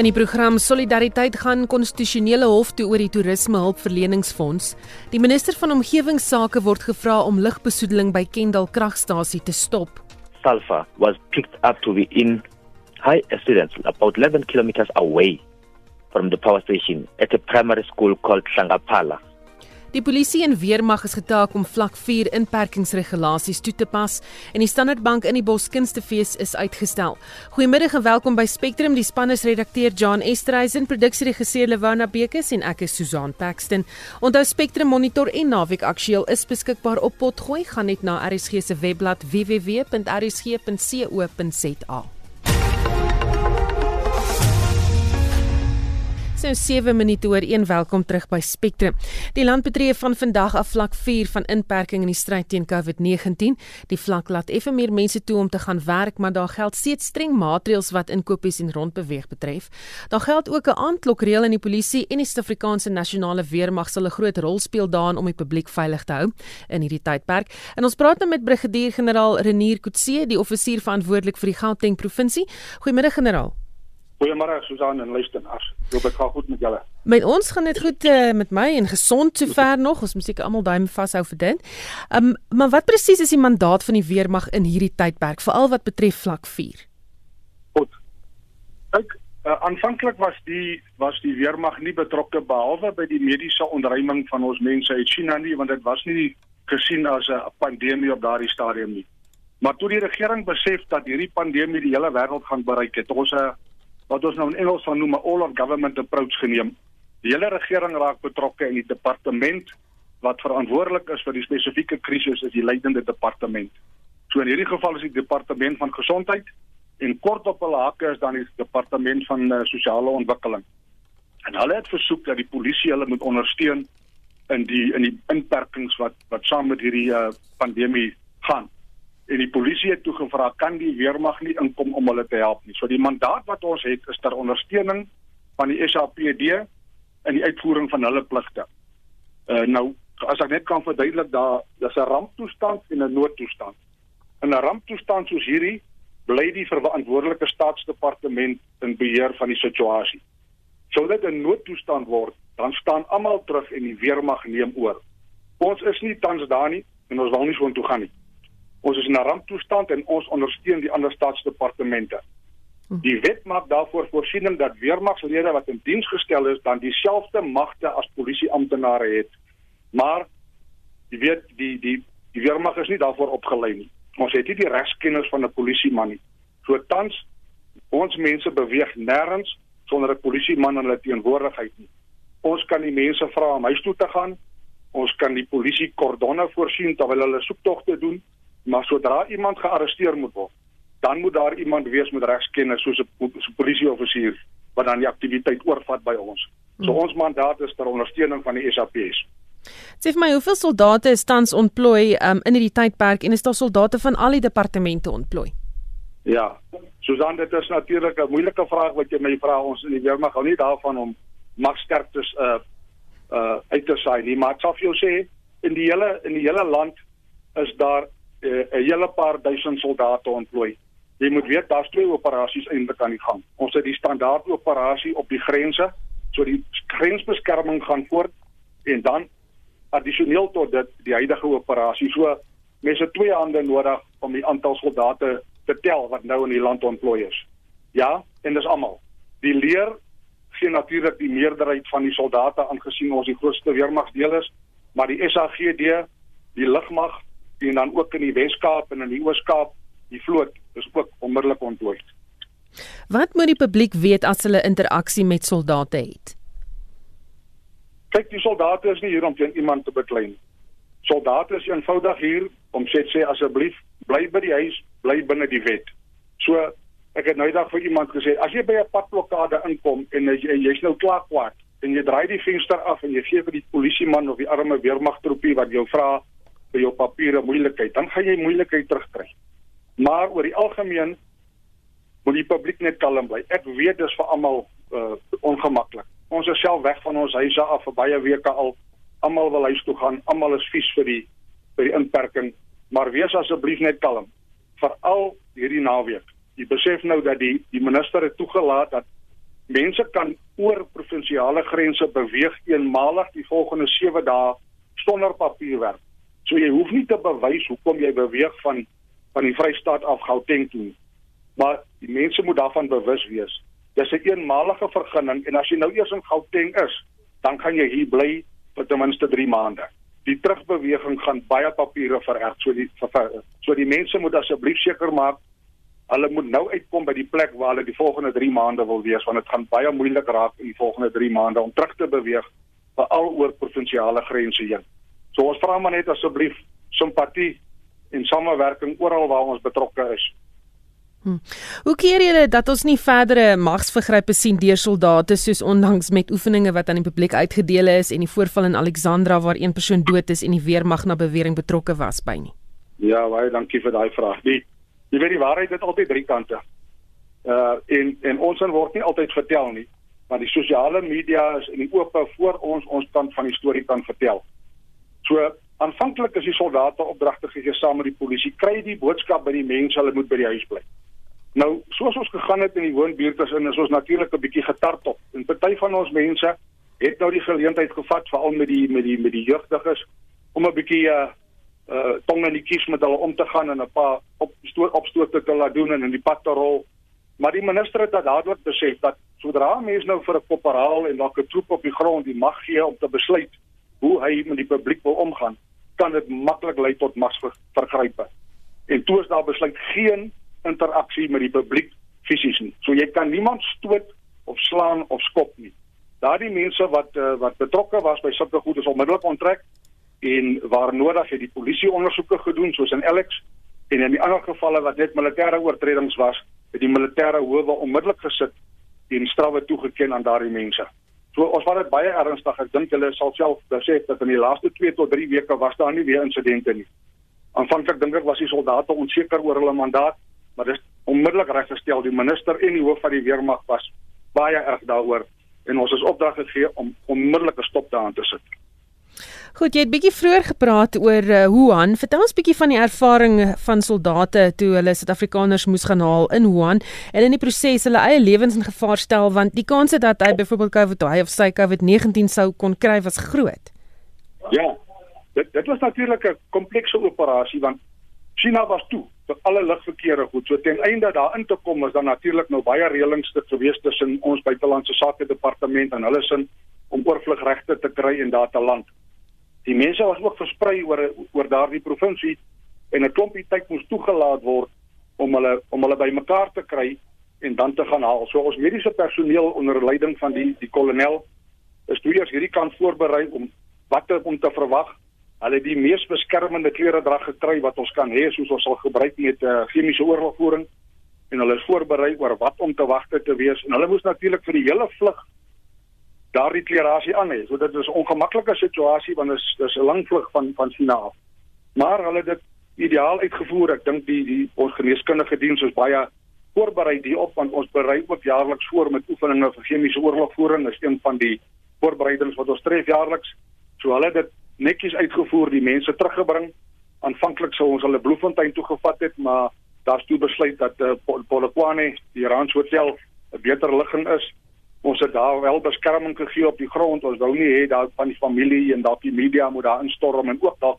In die program Solidariteit gaan konstitusionele hof toe oor die toerisme hulpverleningsfonds. Die minister van omgewingsake word gevra om lugbesoedeling by Kendal kragstasie te stop. Sulfur was picked up to be in high students about 11 kilometers away from the power station at a primary school called Shangapala. Die polisie en weermag is getaak om vlak 4 inperkingsregulasies toe te pas en die Standard Bank in die Boskunstefees is uitgestel. Goeiemiddag en welkom by Spectrum. Die span is redakteur John Estreisen, produksieregisseur Lewona Bekes en ek is Susan Paxton. Onthou Spectrum Monitor en Naweek Aktueel is beskikbaar op Potgooi. Gaan net na RSG se webblad www.rsg.co.za. So 7 minute oor 1 welkom terug by Spectrum. Die land betree van vandag af vlak 4 van inperking in die stryd teen COVID-19. Die vlak laat effe meer mense toe om te gaan werk, maar daar geld steeds streng maatreëls wat inkopies en rondbeweeg betref. Daar geld ook 'n aandklokreël in die polisie en die Suid-Afrikaanse nasionale weermag sal 'n groot rol speel daarin om die publiek veilig te hou in hierdie tydperk. En ons praat nou met brigadier-generaal Renier Kutse, die offisier verantwoordelik vir die Gauteng provinsie. Goeiemiddag generaal. Goeiemôre Susan en luisteraars. Hoop dit gaan goed met julle. Met ons gaan dit goed uh, met my en gesond sover nog. Ons moet seker almal duim vashou vir dit. Um maar wat presies is die mandaat van die weermag in hierdie tydperk veral wat betref vlak 4? Goed. Ek uh, aanvanklik was die was die weermag nie betrokke behalwe by die mediese ontruiming van ons mense uit China nie want dit was nie gesien as 'n pandemie op daardie stadium nie. Maar toe die regering besef dat hierdie pandemie die hele wêreld gaan bereik het, ons 'n uh, wat ons nou in Engels van noem 'n all of government approach geneem. Die hele regering raak betrokke in die departement wat verantwoordelik is vir die spesifieke krisis is die leidende departement. So in hierdie geval is die departement van gesondheid en kort op hulle hakke is dan die departement van uh, sosiale ontwikkeling. En hulle het versoek dat die polisie hulle moet ondersteun in die in die inperkings wat wat saam met hierdie uh, pandemie gaan en die polisie het toe gevra kan die weermag nie inkom om hulle te help nie. So die mandaat wat ons het is ter ondersteuning van die SAPD in die uitvoering van hulle pligte. Uh nou as ek net kan verduidelik daar dis 'n ramptoestand en 'n noodtoestand. In 'n ramptoestand soos hierdie bly die verantwoordelike staatsdepartement in beheer van die situasie. Sou dit 'n noodtoestand word, dan staan almal terug en die weermag neem oor. Ons is nie tans daar nie en ons wil nie so intoe gaan nie. Ons is in 'n ramptoestand en ons ondersteun die ander staatsdepartemente. Hm. Die wet maak daarvoor voorsiening dat weermagslede wat in diens gestel is dan dieselfde magte as polisieamptenare het. Maar jy weet die die die weermag is nie daarvoor opgelei nie. Ons het nie die regskennis van 'n polisieman nie. So tans ons mense beweeg nêrens sonder 'n polisieman in hulle teenwoordigheid nie. Ons kan die mense vra om huis toe te gaan. Ons kan die polisie kordonne voorsien terwyl hulle soektogte doen maar sodra iemand gearresteer moet word, dan moet daar iemand wees met regskennis soos 'n polisieoffisier wat dan die aktiwiteit oorvat by ons. So hmm. ons mandaat is ter ondersteuning van die SAPS. Sê vir my, hoeveel soldate is tans ontplooi um, in hierdie tydperk en is daar soldate van al die departemente ontplooi? Ja, Susan, dit is natuurlik 'n moeilike vraag wat jy my vra. Ons in die weermag hou nie daarvan om magsterktes uh uh uit te saai nie, maar ek sal vir jou sê in die hele in die hele land is daar uh, 'n hele paar duisend soldate ontplooi. Jy moet weet daar's twee operasies eintlik aan die gang. Ons het die standaard operasie op die grense, so die grensbeskerming gaan voort en dan addisioneel tot dit die huidige operasie. So mense twee hande nodig om die aantal soldate te tel wat nou in die land ontplooi is. Ja, en dis almal. Die leer gee natuurlik die meerderheid van die soldate aangesien ons die grootste weermagsdeel is, maar die SAGD, die lugmag en dan ook in die Wes-Kaap en in die Oos-Kaap die vloot is ook onmiddellik ontplooi. Wat moet die publiek weet as hulle interaksie met soldate het? Kyk, die soldate is nie hier om teen iemand te beklei nie. Soldate is eenvoudig hier om sê sê asseblief bly by die huis, bly binne die wet. So ek het nou eendag vir iemand gesê, as jy by 'n padblokkade inkom en jy's jy nou klaar kwaad en jy draai die venster af en jy gee vir die polisieman of die arme weermagtroepie wat jou vra vir jou papiere moeilikheid, dan gaan jy moeilikheid terugkry. Maar oor die algemeen moet die publiek net kalm bly. Ek weet dis vir almal uh, ongemaklik. Ons is self weg van ons huise af vir baie weke al. Almal wil huis toe gaan, almal is vies vir die vir die inperking, maar wees asseblief net kalm. Veral hierdie naweek. Jy besef nou dat die die minister het toegelaat dat mense kan oor provinsiale grense beweeg eenmalig die volgende 7 dae sonder papierwerk. So jy hoef nie te bewys hoekom jy beweeg van van die Vrystaat af Gauteng toe. Maar die mense moet daarvan bewus wees. Dis 'n eenmalige vergunning en as jy nou eers in Gauteng is, dan kan jy hier bly vir ten minste 3 maande. Die terugbeweging gaan baie papiere vererg. So die so die mense moet asseblief seker maak hulle moet nou uitkom by die plek waar hulle die volgende 3 maande wil wees want dit gaan baie moeilik raak in die volgende 3 maande om terug te beweeg veral oor provinsiale grense heen. So ons vra maar net asseblief simpatie en samewerking oral waar ons betrokke is. Hm. Hoe keer julle dat ons nie verdere magsvergrype sien deur soldate soos ondanks met oefeninge wat aan die publiek uitgedeel is en die voorval in Alexandra waar een persoon dood is en die weermag na bewering betrokke was by nie? Ja, baie dankie vir daai vraag. Die jy weet die waarheid het altyd drie kante. Uh en en ons word nie altyd vertel nie, maar die sosiale media is in die oop voor ons ons kant van die storie kan vertel. So aanvanklik is die soldate opdragte gegee saam met die polisie kry die boodskap by die mense hulle moet by die huis bly. Nou, soos ons gegaan het in die woonbuurte in, is ons natuurlik 'n bietjie getartel. En party van ons mense het nou die geleentheid gevat veral met die met die met die jeugdiges om 'n bietjie uh uh tong in die kies met hulle om te gaan en 'n paar opstoot opstoot te laat doen en in die pad te rol. Maar die minister het dadelik besef dat sodra mense nou vir 'n koperaal en dalk 'n troep op die grond die mag gee om te besluit hoe hy met die publiek wil omgaan, kan dit maklik lei tot magsvergrype. En toe is daar besluit geen interaksie met die publiek fisies nie. So jy kan niemand stoot of slaan of skop nie. Daardie mense wat uh, wat betrokke was by sulke goed is onmiddellik onttrek en waar nodig het die polisie ondersoeke gedoen soos in Alex en in die ander gevalle wat net militêre oortredings was, het die militêre howe onmiddellik gesit en strawwe toegeken aan daardie mense. So ons dit baie ernstig. Ek dink hulle sal self besef dat in die laaste 2 tot 3 weke was daar nie weer insidente nie. Aanvanklik dink ek was die soldate onseker oor hulle mandaat maar dis onmiddellik reggestel die minister en die hoof van die weermag was baie erg daaroor en ons is opdrag gegee om onmiddellik 'n stop daaraan te sit. Goed, jy het bietjie vroeër gepraat oor uh, Wuhan. Vertel ons bietjie van die ervaring van soldate toe hulle Suid-Afrikaners moes gaan haal in Wuhan en in die proses hulle eie lewens in gevaar stel want die kans dat hy byvoorbeeld COVID hy of sy COVID-19 sou kon kry was groot. Ja. Dit dit was natuurlik 'n komplekse operasie want China was toe vir alle lugverkeer goed. So ten einde daarin te kom is dan natuurlik nou baie reëlings te gewees tussen ons buitelandse sake departement en hulle sin om oorvlugregte te kry en daar te land. Die mense was ook versprei oor oor daardie provinsie en 'n klompie tyd moes toegelaat word om hulle om hulle bymekaar te kry en dan te gaan haal. So ons mediese personeel onder leiding van die die kolonel is toe eers hierdie kant voorberei om wat om te verwag. Hulle het die mees beskermende klere drag gekry wat ons kan hê soos ons sal gebruik met uh, chemiese oorlogvoering en hulle is voorberei oor wat om te wagte te wees. En hulle moes natuurlik vir die hele vlug daardie klerasie aan hê. So dit is 'n ongemaklike situasie want dit is dis 'n lang vlug van van China af. Maar hulle het dit ideaal uitgevoer. Ek dink die die ons geneeskundige diens is baie voorberei hierop want ons berei ook jaarliks voor met oefeninge vir chemiese oorlogvoering. Dit is een van die voorbereidings wat ons tref jaarliks. So hulle het dit netjies uitgevoer, die mense teruggebring. Aanvanklik sou ons hulle Bloemfontein toe gevat het, maar daar's toe besluit dat uh, Polokwane, die Rand Hotel, 'n beter ligging is. Ons het daar wel beskerming gegee op die grond. Ons wou nie hê daar van die familie en dalk die media moet daar instorm en ook dalk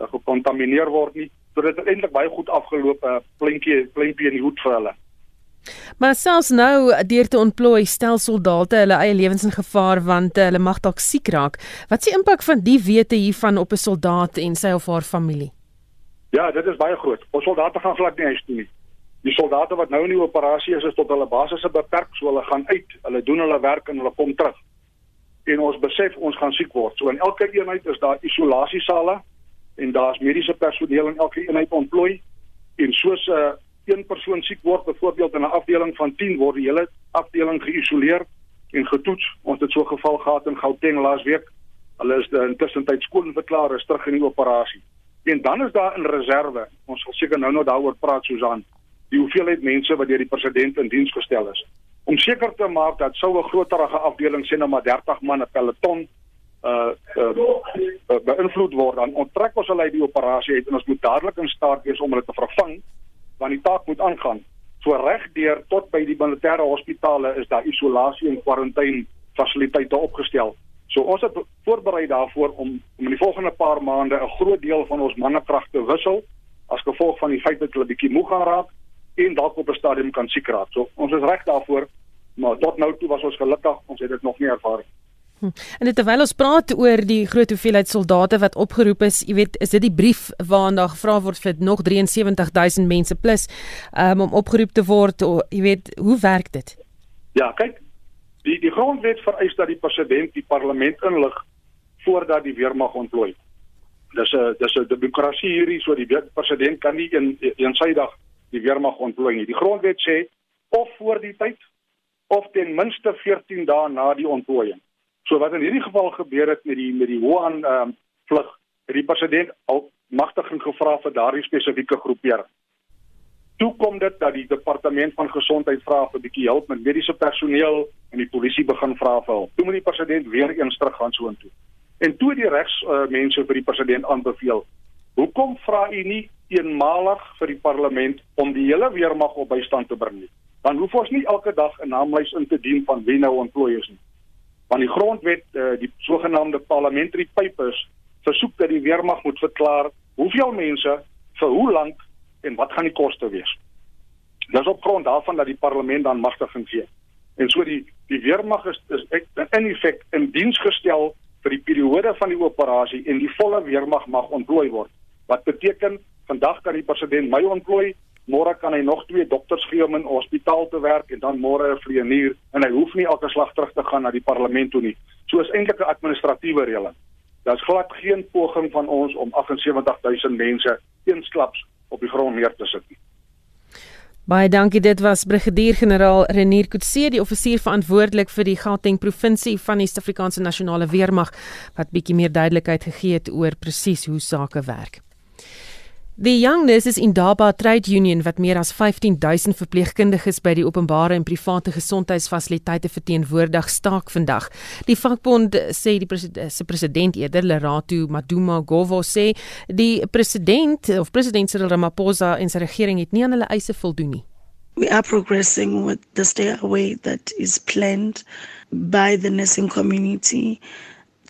uh, gekontamineer word nie. So dit het eintlik baie goed afgeloop, 'n uh, pleintjie pleintjie in die hoed vir hulle. Maar selfs nou deur te ontplooi stel soldate hulle eie lewens in gevaar want uh, hulle mag dalk siek raak. Wat is die impak van die wete hiervan op 'n soldaat en sy of haar familie? Ja, dit is baie groot. Ons soldate gaan glad nie huis toe nie. Die soldate wat nou in die operasie is, is tot hulle basisse beperk, so hulle gaan uit, hulle doen hulle werk en hulle kom terug. En ons besef ons gaan siek word. So in elke eenheid is daar isolasiesale en daar's mediese personeel in elke eenheid ontplooi en soos 'n uh, eh, een persoon siek word, byvoorbeeld in 'n afdeling van 10 word die hele afdeling geïsoleer en getoets. Ons het so 'n geval gehad in Gauteng laasweek. Hulle is intussen tyd skoon verklaar is terug in die operasie. En dan is daar in reserve. Ons sal seker nou nog daaroor praat Susan. Die hoeveelheid mense wat deur die president in diens gestel is om seker te maak dat sou 'n groterige afdeling sê nou maar 30 man 'n peloton uh, uh, uh beïnvloed word dan onttrek ons hulle uit die operasie uit en ons moet dadelik in staat wees om hulle te vervang want die taak moet aangaan. So regdeur tot by die militêre hospitale is daar isolasie en kwarantyne fasiliteite opgestel. So ons het voorberei daarvoor om om in die volgende paar maande 'n groot deel van ons mannekrag te wissel as gevolg van die feit dat hulle bietjie moeg gaan raak en dalk op 'n stadium kan siek raak. So ons is reg daarvoor, maar tot nou toe was ons gelukkig, ons het dit nog nie ervaar nie. Hm. En dit terwyl ons praat oor die groot hoeveelheid soldate wat opgeroep is, jy weet, is dit die brief waarin daar gevra word vir nog 73000 mense plus um, om opgeroep te word, o, jy weet, hoe werk dit? Ja, kyk, die die grondwet vereis dat die president die parlement inlig voordat die weermag ontplooi. Dis 'n dis 'n demokrasie hierdie, so die president kan nie in eensydig die weermag ontplooi nie. Die grondwet sê of voor die tyd of ten minste 14 dae na die ontplooiing. So wat in hierdie geval gebeur het met die met die Wuhan ehm um, vlug, het die president al magtiging gevra vir daardie spesifieke groepering. Toe kom dit dat die departement van gesondheid vra vir 'n bietjie hulp met mediese personeel en die polisie begin vra vir hulp. Toe moet die president weer eens teruggaan soontoe. En toe die regs uh, mense vir die president aanbeveel, hoekom vra u nie eenmalig vir die parlement om die hele weermag op bystand te bring nie? Dan hoef ons nie elke dag 'n naamlys in te dien van wie nou ontplooi is nie. Want die grondwet, uh, die sogenaamde parliamentary papers, versoek dat die weermag moet verklaar hoeveel mense vir hoe lank en wat gaan die koste wees. Dis op grond daarvan dat die parlement dan magtiging gee. En so die die weermag is, is in effek in diens gestel vir die periode van die operasie en die volle weermag mag ontplooi word. Wat beteken vandag kan die president my ontplooi, môre kan hy nog twee dokters gee om in 'n hospitaal te werk en dan môre 'n vlieënier en hy hoef nie elke slag terug te gaan na die parlement toe nie. So is eintlik 'n administratiewe reëling. Daar's glad geen poging van ons om 78000 mense eensklaps op die grond neer te sit nie. Baie dankie. Dit was Brigadier-generaal Renier Kutse, die offisier verantwoordelik vir die Gauteng provinsie van die Suid-Afrikaanse Nasionale Weermag wat bietjie meer duidelikheid gegee het oor presies hoe sake werk. Die Young Nurses Indaba Trade Union wat meer as 15000 verpleegkundiges by die openbare en private gesondheidsfasiliteite verteenwoordig, staak vandag. Die vakbond sê die president, se president eerder Lerato Maduma Govo sê die president of president Cyril Ramaphosa en sy regering het nie aan hulle eise voldoen nie. We are progressing with the stay away that is planned by the nursing community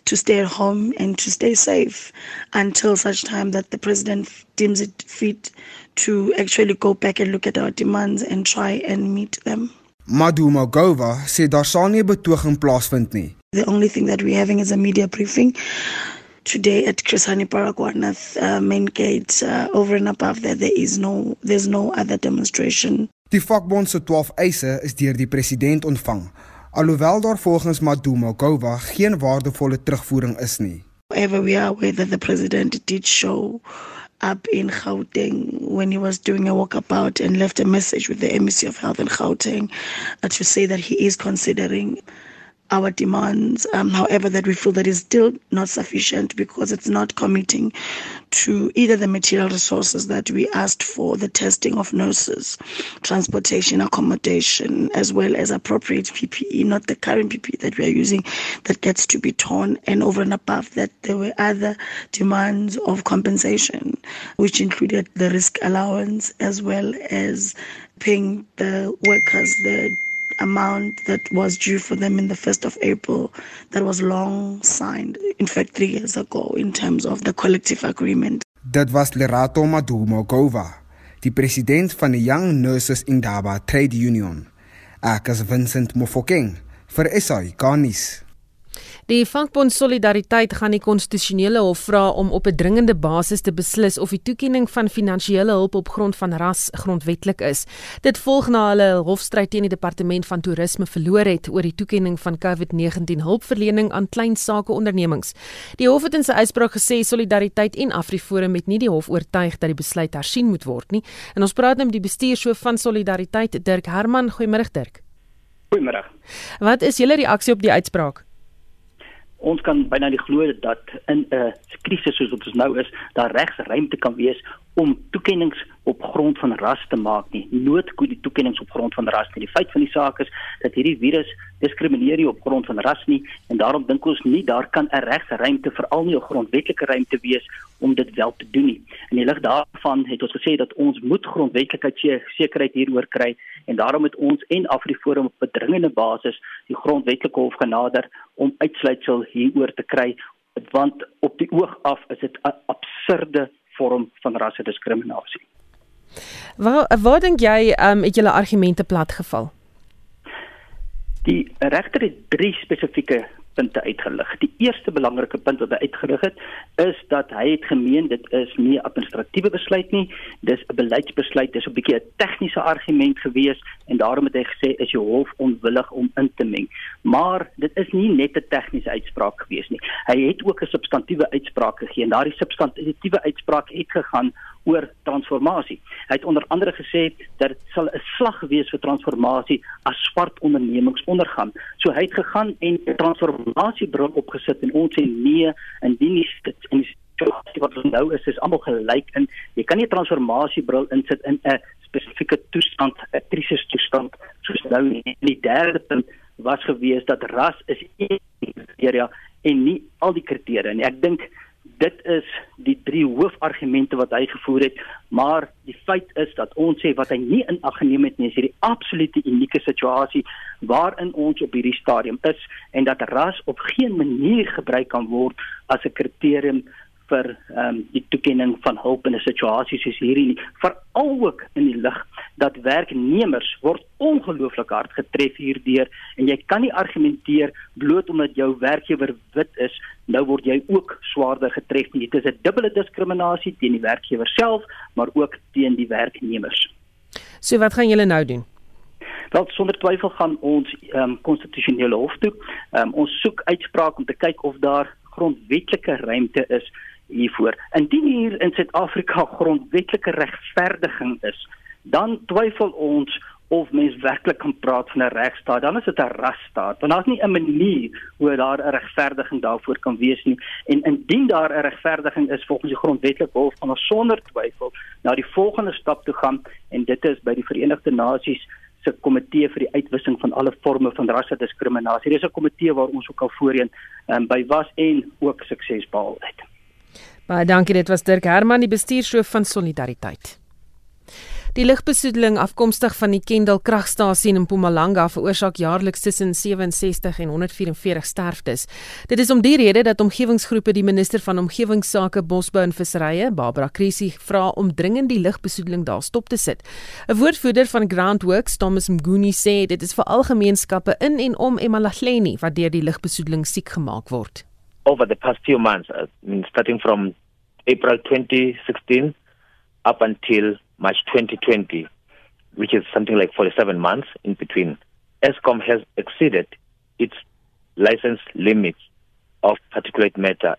to stay at home and to stay safe until such time that the president deems it fit to actually go back and look at our demands and try and meet them. Maduma Gova sê daar sal nie betoging plaasvind nie. The only thing that we're having is a media briefing today at Krisani Paragwanath uh, main gate uh, over and above there there is no there's no other demonstration. Die vakbond se 12 eise is deur die president ontvang alhoewel daar volgens Maduma Gova geen waardevolle terugvoering is nie. However, we are aware that the president did show up in Gauteng when he was doing a walkabout and left a message with the Embassy of Health in Gauteng uh, to say that he is considering our demands. Um, however, that we feel that is still not sufficient because it's not committing to either the material resources that we asked for, the testing of nurses, transportation, accommodation, as well as appropriate PPE, not the current PPE that we are using that gets to be torn. And over and above that, there were other demands of compensation, which included the risk allowance as well as paying the workers the amount that was due for them in the 1st of April that was long signed, in fact, three years ago, in terms of the collective agreement. Dit was Lerato Madumo Gova, die president van die Young Nurses Indaba Trade Union. Ek is Vincent Mofokeng vir SAI Garnis. Die vakbond Solidariteit gaan die konstitusionele hof vra om op 'n dringende basis te beslis of die toekenning van finansiële hulp op grond van ras grondwetlik is. Dit volg na hulle hofstryd teen die departement van toerisme verloor het oor die toekenning van COVID-19 hulpverlening aan klein sake ondernemings. Die hof het in sy uitspraak gesê Solidariteit en Afriforum het nie die hof oortuig dat die besluit hersien moet word nie. En ons praat nou met die bestuurshoof van Solidariteit, Dirk Herman. Goeiemôre Dirk. Goeiemôre. Wat is julle reaksie op die uitspraak? Ons kan byna nie glo dat in 'n krisis soos wat ons nou is, daar regs ruimte kan wees om toekenninge op grond van ras te maak nie. Noodkoe die toekenninge op grond van ras nie. Die feit van die saak is dat hierdie virus diskrimineer nie op grond van ras nie en daarom dink ons nie daar kan 'n regse ruimte veral nie 'n grondwetlike ruimte wees om dit wel te doen nie. In die lig daarvan het ons gesê dat ons moet grondwetlikheid sekerheid hieroor kry en daarom het ons en Afriforum op bedringende basis die grondwetlike hof genader om uitsluitsel hieroor te kry want op die oog af is dit 'n absurde vorm van rassediskriminasie. Waar waar dink jy um, het julle argumente platgeval? Die regter het drie spesifieke punte uitgelig. Die eerste belangrike punt wat hy uitgelig het, is dat hy het gemeen dit is nie 'n administratiewe besluit nie, dis 'n beleidsbesluit, dis 'n bietjie 'n tegniese argument gewees en daarom het hy gesê is die hof onwillig om in te meng. Maar dit is nie net 'n tegniese uitspraak gewees nie. Hy het ook 'n substantiëre uitspraak gegee en daardie substantiëre uitspraak het gegaan oor transformasie. Hy het onder andere gesê dat dit sal 'n slag wees vir transformasie as swart ondernemings ondergaan. So hy het gegaan en 'n transformasiebril opgesit en ons sê nee, indien nie dit in die situasie wat ons nou is, is almal gelyk in jy kan nie 'n transformasiebril insit in 'n spesifieke toestand, 'n krisis toestand soos nou nie. En die derde punt was gewees dat ras is een kriteria en nie al die kriteria nie. Ek dink dit is die drie hoofargumente wat hy gevoer het, maar die feit is dat ons sê wat hy nie in ag geneem het nie is hierdie absolute unieke situasie waarin ons op hierdie stadium is en dat ras op geen manier gebruik kan word as 'n kriterium vir ehm um, die toekenning van hulp in 'n situasie soos hierdie nie veral ook in die lig dat werknemers word ongelooflik hard getref hierdeur en jy kan nie argumenteer bloot omdat jou werkgewer wit is nou word jy ook swaarder getref nie dit is 'n dubbele diskriminasie teen die werkgewer self maar ook teen die werknemers So wat gaan julle nou doen Wel sonder twyfel gaan ons ehm um, konstitusionele hof toe. Ehm um, ons soek uitspraak om te kyk of daar grondwetlike ruimte is hiervoor. Indien hier in Suid-Afrika grondwetlike regverdiging is, dan twyfel ons of mens werklik kan praat van 'n regstaat. Dan is dit 'n rasstaat. Want daar's nie 'n manier hoe daar 'n regverdiging daarvoor kan wees nie. En indien daar 'n regverdiging is volgens die grondwetlike hof, gaan ons sonder twyfel na die volgende stap toe gaan en dit is by die Verenigde Nasies se komitee vir die uitwissing van alle forme van rassediskriminasie. Dit is 'n komitee waar ons ook al voorheen um, by was en ook sukses behaal het. Baie dankie, dit was Dirk Herman, die bestuurshoof van Solidariteit. Die lugbesoedeling afkomstig van die Kendal kragstasie in Mpumalanga veroorsaak jaarliks tussen 67 en 144 sterftes. Dit is om die rede dat omgewingsgroepe die minister van omgewingsake, bosbou en visserye, Barbara Krisi, vra om dringend die lugbesoedeling daar stop te sit. 'n Woordvoerder van Groundworks, Thomas Mguni, sê dit is vir al gemeenskappe in en om Emalahleni wat deur die lugbesoedeling siek gemaak word over the past few months, mean, starting from April 2016 up until March 2020, which is something like 47 months in between, ESCOM has exceeded its license limits of particulate matter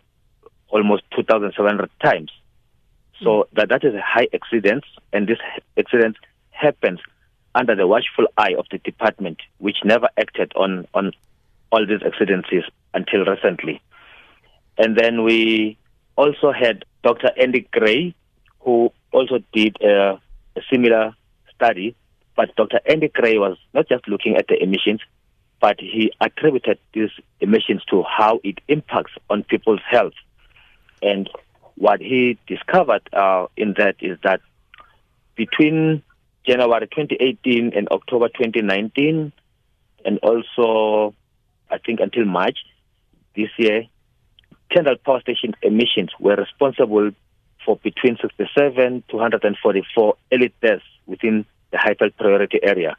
almost 2,700 times. So mm. that, that is a high exceedance, and this exceedance happens under the watchful eye of the department, which never acted on, on all these exceedances until recently. And then we also had Dr. Andy Gray, who also did a, a similar study. But Dr. Andy Gray was not just looking at the emissions, but he attributed these emissions to how it impacts on people's health. And what he discovered uh, in that is that between January 2018 and October 2019, and also I think until March this year, Kendall Power Station emissions were responsible for between 67 to 144 elite deaths within the Highveld priority area.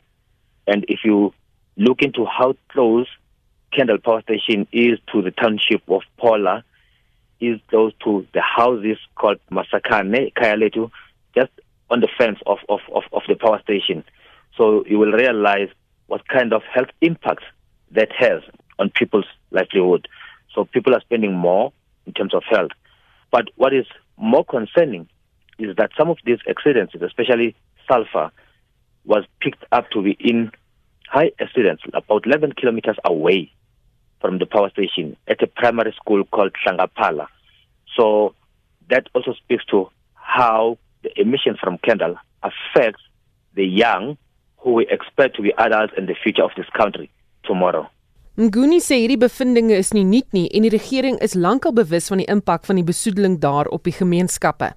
And if you look into how close Kendall Power Station is to the township of Paula, is close to the houses called Masakane, Kayaletu, just on the fence of, of, of, of the power station. So you will realize what kind of health impact that has on people's livelihood. So people are spending more in terms of health. But what is more concerning is that some of these exceedances, especially sulfur, was picked up to be in high exceedance, about 11 kilometers away from the power station at a primary school called Shangapala. So that also speaks to how the emissions from Kendall affects the young who we expect to be adults in the future of this country tomorrow. Nguni sê hierdie bevindinge is nie nuut nie en die regering is lankal bewus van die impak van die besoedeling daar op die gemeenskappe.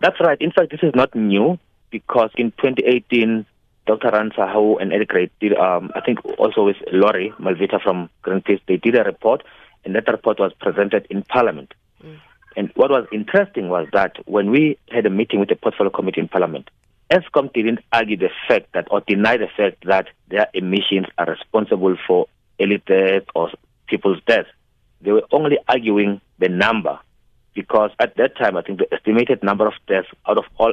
That's right. In fact, this is not new because in 2018 Dr. Ransa Hau and Eric Ray did um, I think also with Lori Malvita from Greenpeace they did a report and that report was presented in parliament. Mm. And what was interesting was that when we had a meeting with the portfolio committee in parliament ESCOM didn't argue the fact that or deny the fact that their emissions are responsible for early death or people's death. They were only arguing the number because at that time, I think the estimated number of deaths out of all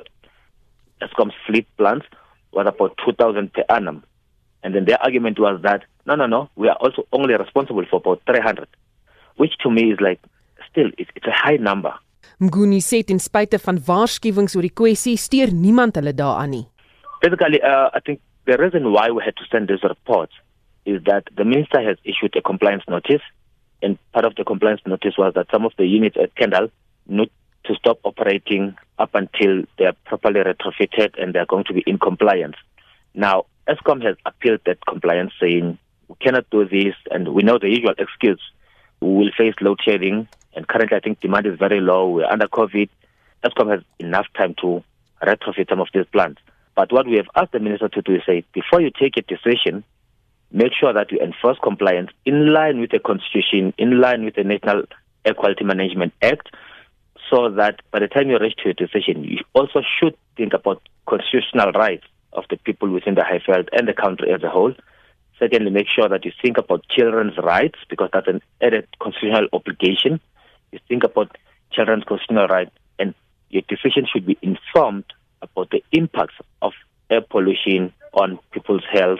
ESCOM's fleet plants was about 2,000 per annum. And then their argument was that, no, no, no, we are also only responsible for about 300, which to me is like, still, it's, it's a high number. Mguni sê ten spyte van waarskuwings oor die kwessie steur niemand hulle daaraan nie. Basically, uh, I think the reason why we had to send this report is that the minister has issued a compliance notice, and part of the compliance notice was that some of the units at Kendall need to stop operating up until they are properly retrofitted and they are going to be in compliance. Now, ESCOM has appealed that compliance, saying we cannot do this, and we know the usual excuse: we will face load shedding, and currently I think demand is very low. We're under COVID. ESCOM has enough time to retrofit some of these plants. But what we have asked the minister to do is say, before you take a decision, make sure that you enforce compliance in line with the constitution, in line with the National Air Quality Management Act, so that by the time you reach to a decision, you also should think about constitutional rights of the people within the Highveld and the country as a whole. Secondly, make sure that you think about children's rights because that's an added constitutional obligation. You think about children's constitutional rights, and your decision should be informed about the impacts of air pollution on people's health.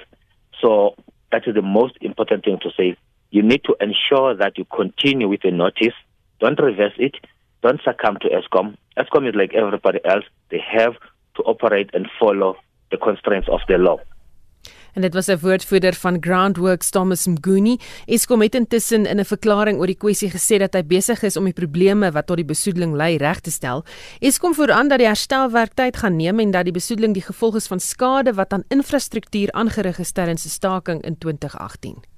So that is the most important thing to say. You need to ensure that you continue with the notice. Don't reverse it. Don't succumb to ESCOM. ESCOM is like everybody else. They have to operate and follow the constraints of the law. En dit was 'n woordvoerder van Groundworks Thomas Mguni. Eskom het intussen in 'n verklaring oor die kwessie gesê dat hy besig is om die probleme wat tot die besoedeling lei reg te stel. Eskom vooraan dat die herstelwerk tyd gaan neem en dat die besoedeling die gevolg is van skade wat aan infrastruktuur aangerig is tydens die staking in 2018.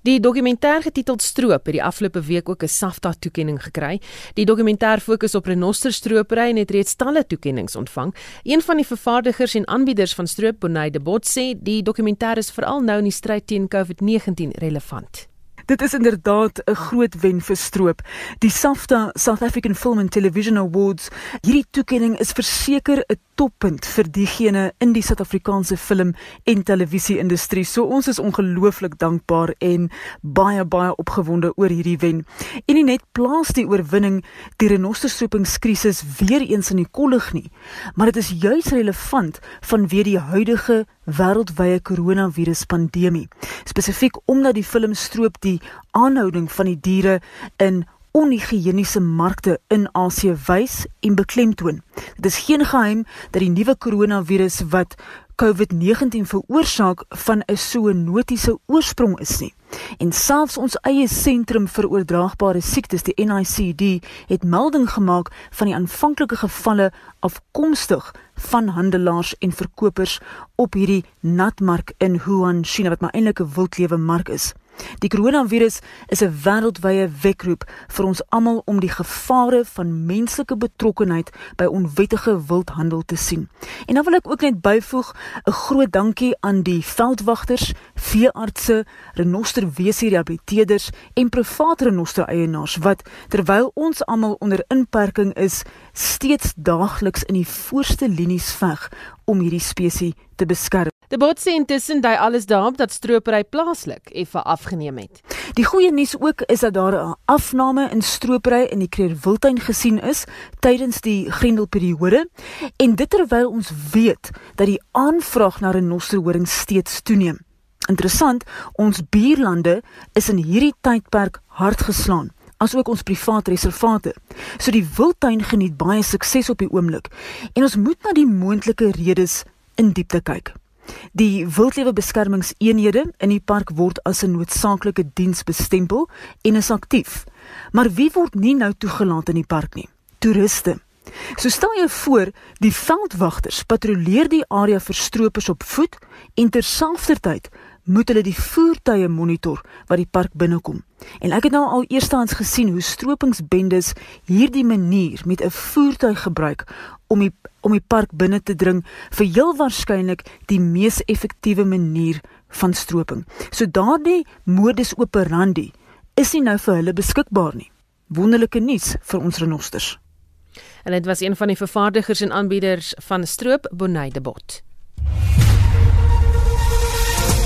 Die dokumentêr getiteld Stroop het die afgelope week ook 'n SAFTA toekenning gekry. Die dokumentêr fokus op renosterstropery en het reeds talle toekenninge ontvang. Een van die vervaardigers en aanbieders van stroop, Bonnie de Bot, sê die dokumentêr is veral nou in die stryd teen COVID-19 relevant. Dit is inderdaad 'n groot wen vir stroop. Die SAFTA, South African Film and Television Awards, hierdie toekenning is verseker 'n toppunt vir diegene in die Suid-Afrikaanse film en televisie industrie. So ons is ongelooflik dankbaar en baie baie opgewonde oor hierdie wen. En nie net plaas die oorwinning die renostersoepingskrisis weer eens in die kollig nie, maar dit is juis relevant vanweë die huidige wêreldwye koronavirus pandemie. Spesifiek omdat die film stroop die aanhouding van die diere in onhigiëniese markte in Asië wys en beklemtoon. Dit is geen geheim dat die nuwe koronavirus wat COVID-19 veroorsaak van 'n zoonotiese oorsprong is nie. En selfs ons eie sentrum vir oordraagbare siektes, die NICD, het melding gemaak van die aanvanklike gevalle afkomstig van handelaars en verkopers op hierdie natmark in Wuhan, China wat maar eintlik 'n wildlewe mark is. Die koronavirus is 'n wêreldwye wekroep vir ons almal om die gevare van menslike betrokkenheid by onwettige wildhandel te sien. En dan wil ek ook net byvoeg 'n groot dankie aan die veldwagters, veeartse, renosterwese rehabiliteerders en private renoster eienaars wat terwyl ons almal onder inperking is, steeds daagliks in die voorste linies veg om hierdie spesies te beskerm. Die bot sê intussen dui alles daarop dat stropery plaaslik effe afgeneem het. Die goeie nuus ook is dat daar 'n afname in stropery in die Kreerwiltuin gesien is tydens die Grendelperiode en dit terwyl ons weet dat die aanvraag na renosterhoring steeds toeneem. Interessant, ons buurlande is in hierdie tydperk hard geslaan asook ons private reservate. So die wildtuin geniet baie sukses op die oomblik en ons moet na die moontlike redes in diepte kyk. Die wildlewe beskermingseenhede in die park word as 'n noodsaaklike diens bestempel en is aktief. Maar wie word nie nou toegelaat in die park nie? Toeriste. So stel jou voor, die veldwagters patrolleer die area vir stroopers op voet en terselfdertyd moet hulle die voertuie monitor wat die park binnekom. En ek het nou al eerstens gesien hoe stropingsbendes hierdie manier met 'n voertuig gebruik om die om die park binne te dring vir heel waarskynlik die mees effektiewe manier van stroping. So daardie modus operandi is nie nou vir hulle beskikbaar nie. Wonderlike nuus vir ons renosters. En dit was een van die vervaardigers en aanbieders van stroop Bonaidebot.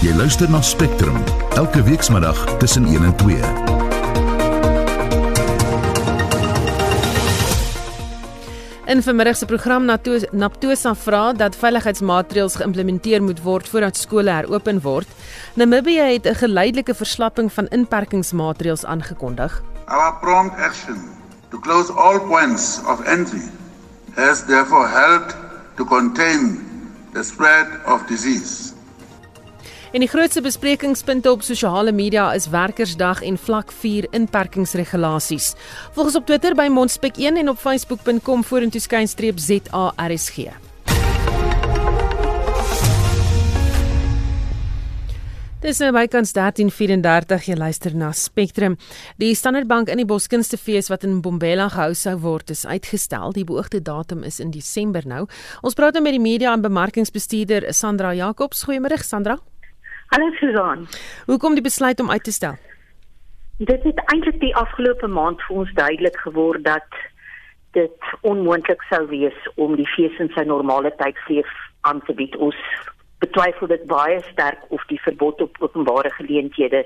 Jy luister na Spectrum elke weekmiddag tussen 1 en 2. In vermiddag se program Naptosa vra dat veiligheidsmaatreëls geïmplementeer moet word voordat skole heropen word. Namibië het 'n geleidelike verslapping van inperkingsmaatreëls aangekondig. Our prompt action to close all points of entry has therefore helped to contain the spread of disease. En die grootste besprekingspunte op sosiale media is Werkersdag en vlak 4 inperkingsregulasies. Volgens op Twitter by Mondspek1 en op facebook.com vorentoe skynstreep ZARSG. Dis nou bykans 13:34 jy luister na Spectrum. Die Standard Bank in die Boskunstefees wat in Bombela gehou sou word is uitgestel. Die beoogde datum is in Desember nou. Ons praat nou met die media en bemarkingsbestuurder Sandra Jacobs. Goeiemôre Sandra. Hallo Susan. Hoekom die besluit om uit te stel? Dit het eintlik die afgelope maand vir ons duidelik geword dat dit onmoontlik sou wees om die fees in sy normale tyd vir aan te bied. Ons betwyfel dit baie sterk of die verbod op openbare geleenthede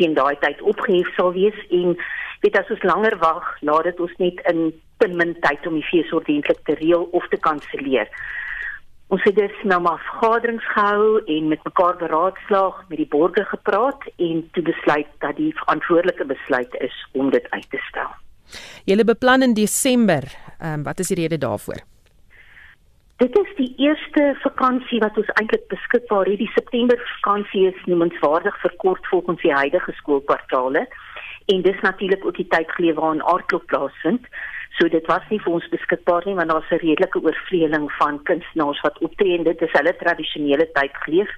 teen daai tyd opgehef sal wees en weet as ons langer wag, laat dit ons net in ten min tyd om die fees ordentlik te reël of te kanselleer. Ons het dus nou maar vergaderings gehou en met mekaar beraadslaag, met die borgers gepraat en toe besluit dat die verantwoordelike besluit is om dit uit te stel. Julle beplan in Desember. Ehm um, wat is die rede daarvoor? Dit is die eerste vakansie wat ons eintlik beskikbaar het. Die September vakansie is noemenswaardig verkort volgens die huidige skoolkwartaale en dis natuurlik ook die tyd geleef waarin aardklop plaasvind. So dit was nie vir ons beskikbaar nie want daar's 'n redelike oorvleeling van kunstenaars wat optree en dit is hulle tradisionele tyd geleef.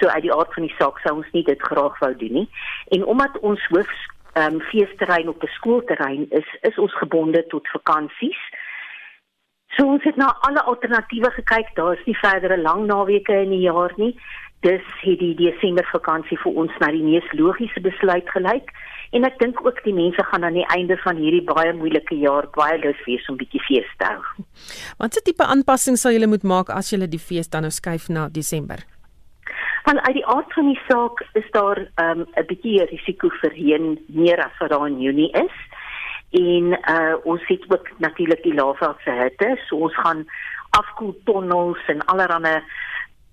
So uit die aard van die saak sou ons nie dit graag wou doen nie. En omdat ons hoof ehm um, feesterrein op 'n skoolterrein is, is ons gebonde tot vakansies. So ons het na alle alternatiewe gekyk. Daar is nie verdere lang naweke in die jaar nie. Dis het die Desember vakansie vir ons na die mees logiese besluit gelyk. En ek dink ook die mense gaan aan die einde van hierdie baie moeilike jaar baie lus wees om bietjie fees te hou. Watse tipe aanpassings sal julle moet maak as julle die fees dan nou skuif na Desember? Want uit die aard van die saak is daar ehm, 'n um, bietjie risiko vir reën meer as wat daar in Junie is. En uh ons het ook natuurlik die laafveldse hitte, so ons gaan afkoeltonnels en allerlei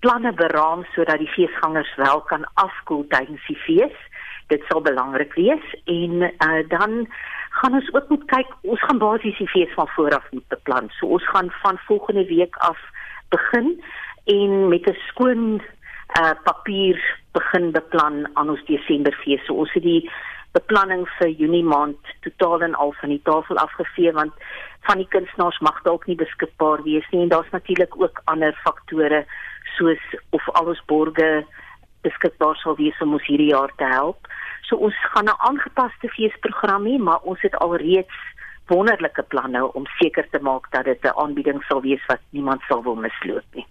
planne beraam sodat die feesgangers wel kan afkoel tydens die fees dit sal belangrik wees en uh, dan gaan ons ook moet kyk ons gaan basies die fees van vooraf moet beplan. So ons gaan van volgende week af begin en met 'n skoon uh, papier begin beplan aan ons Desemberfees. So ons het die beplanning vir Junie maand totaal en al van die tafel afgevee want van die kunstenaars mag dalk nie beskikbaar wees nie en daar's natuurlik ook ander faktore soos of al ons borgers beskikbaar sal wees om ons hierdie jaar te help. So ons gaan 'n aangepaste feesprogram hê, maar ons het alreeds wonderlike planne om seker te maak dat dit 'n aanbieding sal wees wat niemand sal wil misloop nie.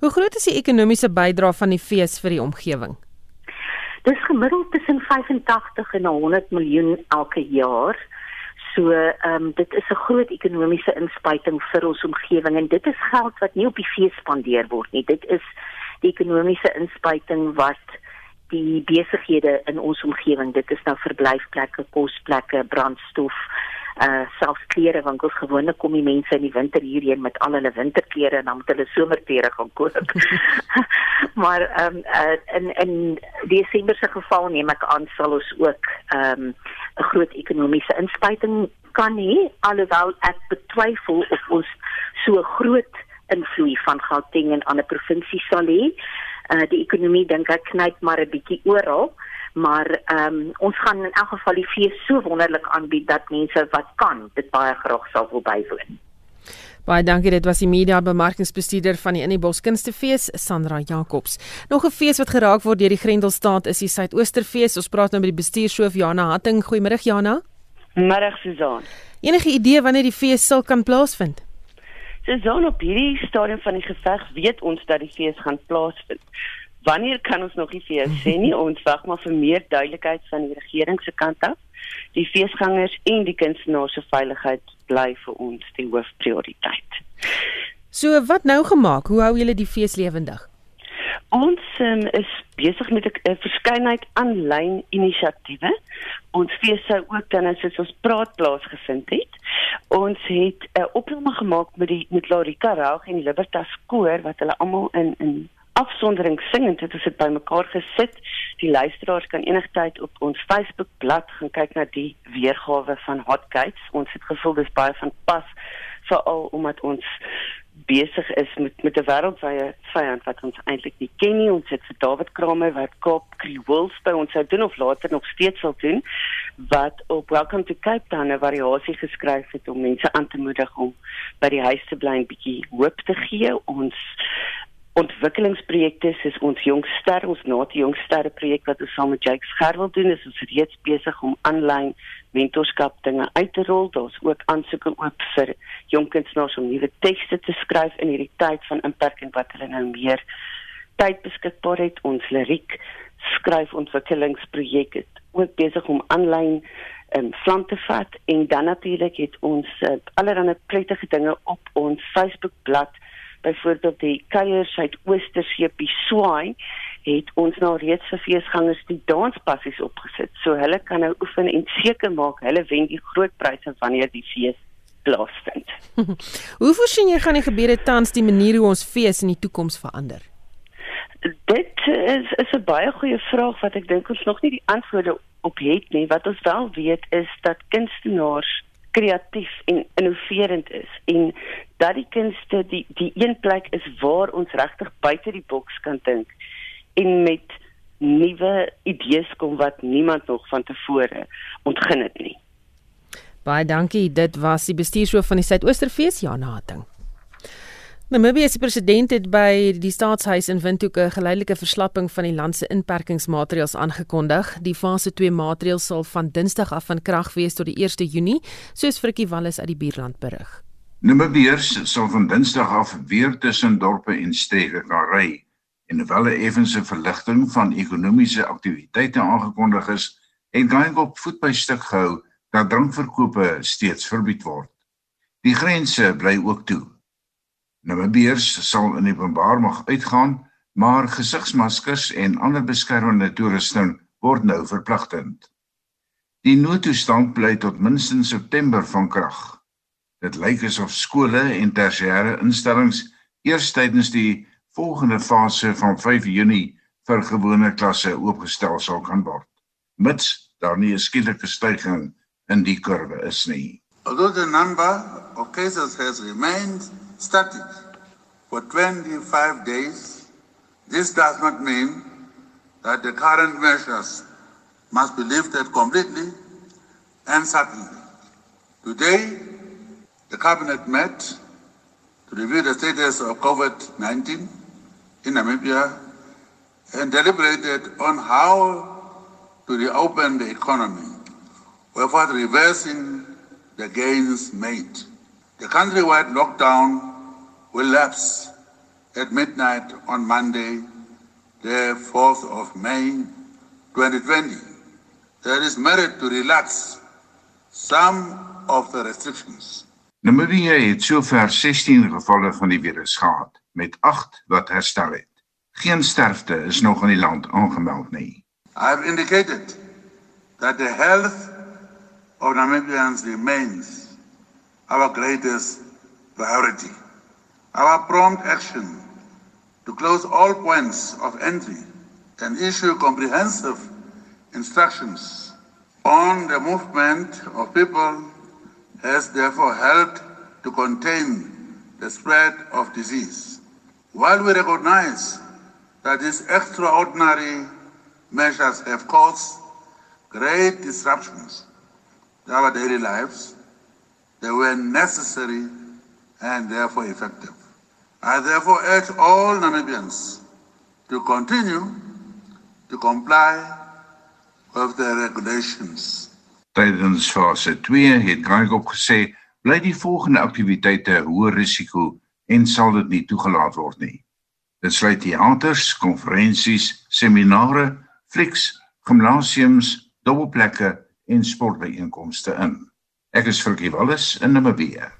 Hoe groot is die ekonomiese bydrae van die fees vir die omgewing? Dis gemiddeld tussen 85 en 100 miljoen elke jaar. So, ehm um, dit is 'n groot ekonomiese inspuiting vir ons omgewing en dit is geld wat nie op die fees spandeer word nie. Dit is die ekonomiese inspuiting wat die besighede in ons omgewing, dit is nou verblyfplekke, kosplekke, brandstof, uh selfs klere want ons gewone kom die mense in die winter hierheen met al hulle winterklere en dan moet hulle somerklere gaan koop. maar ehm um, uh, in in Desember se geval neem ek aan sal ons ook ehm um, 'n groot ekonomiese inspuiting kan hê alhoewel ek betwyfel of ons so groot invloed van Gauteng en ander provinsies sal hê. Uh die ekonomie dink ek knyp maar 'n bietjie oral, maar ehm um, ons gaan in elk geval die fees so wonderlik aanbied dat mense wat kan dit baie graag sal wil bywoon. Baie dankie, dit was die media bemarkingsbestuurder van die Innebos Kunstefees, Sandra Jacobs. Nog 'n fees wat geraak word deur die Grendelstaat is die Suidoosterfees. Ons praat nou met die bestuurshoof Jana Hatting. Goeiemôre Jana. Middag Susan. Enige idee wanneer die fees sal kan plaasvind? Susan op hierdie stadium van die geveg weet ons dat die fees gaan plaasvind. Wanneer kan ons nog nie vir sê nie. Ons wag maar vir meer duidelikheid van die regering se kant af. Die feesgangers en die kunstenaars se veiligheid bly vir ons die hoofprioriteit. So wat nou gemaak? Hoe hou julle die fees lewendig? Ons um, is besig met 'n verskeidenheid aanlyn inisiatiewe. Ons fees sou ook dan as ons praat plaasgevind het. Ons het 'n opname gemaak met die met Larika Raug en Libertas koor wat hulle almal in in afsondering singend het ons dit bymekaar gesit. Die luisteraars kan enigtyd op ons Facebook bladsy gaan kyk na die weergawe van Hot Gates. Ons het gevoel dis baie van pas veral omdat ons besig is met met 'n wêreldwye vyand wat ons eintlik nie ken nie. Ons het vir David Kramer wat Kaap Creoles by ons sou doen of later nog steeds sal doen wat op Welcome to Cape Town 'n variasie geskryf het om mense aan te moedig om by die huis te bly en bietjie hoop te gee. Ons ontwikkelingsprojekte soos ons jongster, ons natie jongster projek wat ons saam met Jake Scherwel doen, is ons reeds besig om aanlyn mentorskap dinge uit te rol. Daar's ook aansoeke oop vir jong kunstenaars om nuwe tekste te skryf in hierdie tyd van inperking wat hulle nou meer tyd beskikbaar het. Ons liriek skryfontwikkelingsprojek het ook besig om aanlyn en um, vlam te vat en dan natuurlik het ons uh, allerlei prettige dinge op ons Facebook bladsy byvoorbeeld die Kuier Suidoosterseepie Swaai het ons nou reeds vir feesgangers die danspassies opgesit. So hulle kan nou oefen en seker maak hulle wen die groot pryse wanneer die fees plaasvind. hoe voorsien jy gaan die gebeure tans die manier hoe ons fees in die toekoms verander? Dit is is 'n baie goeie vraag wat ek dink ons nog nie die antwoorde op het nie. Wat ons wel weet is dat kunstenaars kreatief en innoverend is en dat die kunste die die een plek is waar ons regtig buite die boks kan dink en met nuwe idees kom wat niemand nog van tevore ontgin het nie. Baie dankie. Dit was die bestuurshoof van die Suidoosterfees, Jana Hating. Namibië se president het by die staatshuis in Windhoek 'n geleidelike verslapping van die land se inperkingsmaatreëls aangekondig. Die fase 2 maatreëls sal van Dinsdag af van krag wees tot die 1 Junie, soos Frikkie Wallis uit die buurland berig. Namibiërs sal van Dinsdag af weer tussen dorpe en streke kan ry en 'n effense verligting van ekonomiese aktiwiteite aangekondig is, het Geingob voet by stuk gehou dat drankverkope steeds verbied word. Die grense bly ook toe. Namibiërs sal in openbaar mag uitgaan, maar gesigsmaskers en ander beskermende toerusting word nou verpligtend. Die noodtoestand bly tot minstens September van krag. Dit lyk asof skole en tersiêre instellings eers tydens die volgende fase van 5 Junie vir gewone klasse oopgestel sal kan word. Mits daar nie 'n skielike stygings in die kurwe is nie. Although the number of cases has remained static for 25 days, this does not mean that the current measures must be lifted completely and suddenly. Today, The Cabinet met to review the status of COVID 19 in Namibia and deliberated on how to reopen the economy without reversing the gains made. The countrywide lockdown will lapse at midnight on Monday, the 4th of May 2020. There is merit to relax some of the restrictions. Namibië het sover 16 gevalle van die virus gehad met 8 wat herstel het. Geen sterfte is nog in die land aangemeld nie. I have indicated that the health of Namibians remains our greatest priority. Our prompt action to close all points of entry and issue comprehensive instructions on the movement of people has therefore helped to contain the spread of disease. While we recognize that these extraordinary measures have caused great disruptions to our daily lives. They were necessary and therefore effective. I therefore urge all Namibians to continue to comply with the regulations. Tydens fase 2 het Gaigop gesê, bly die volgende aktiwiteite hoë risiko en sal dit nie toegelaat word nie. Dit sluit teaters, konferensies, seminare, flieks, gimnasiums, dubbelplekke en sportbyeenkomste in. Ek is Frikkie Wallis in Namibië.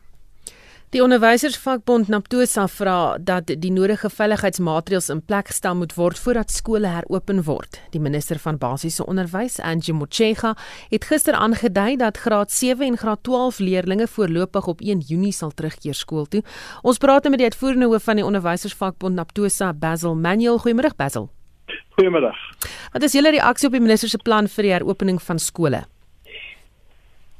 Die onderwysersvakbond Naptosa vra dat die nodige veiligheidsmaatreëls in plek gestel moet word voordat skole heropen word. Die minister van basiese onderwys, Angie Motshega, het gister aangedui dat graad 7 en graad 12 leerders voorlopig op 1 Junie sal terugkeer skool toe. Ons praat nou met die uitvoerende hoof van die onderwysersvakbond Naptosa, Basil Manuel. Goeiemôre Basil. Goeiemôre. Wat is julle reaksie op die minister se plan vir die heropening van skole?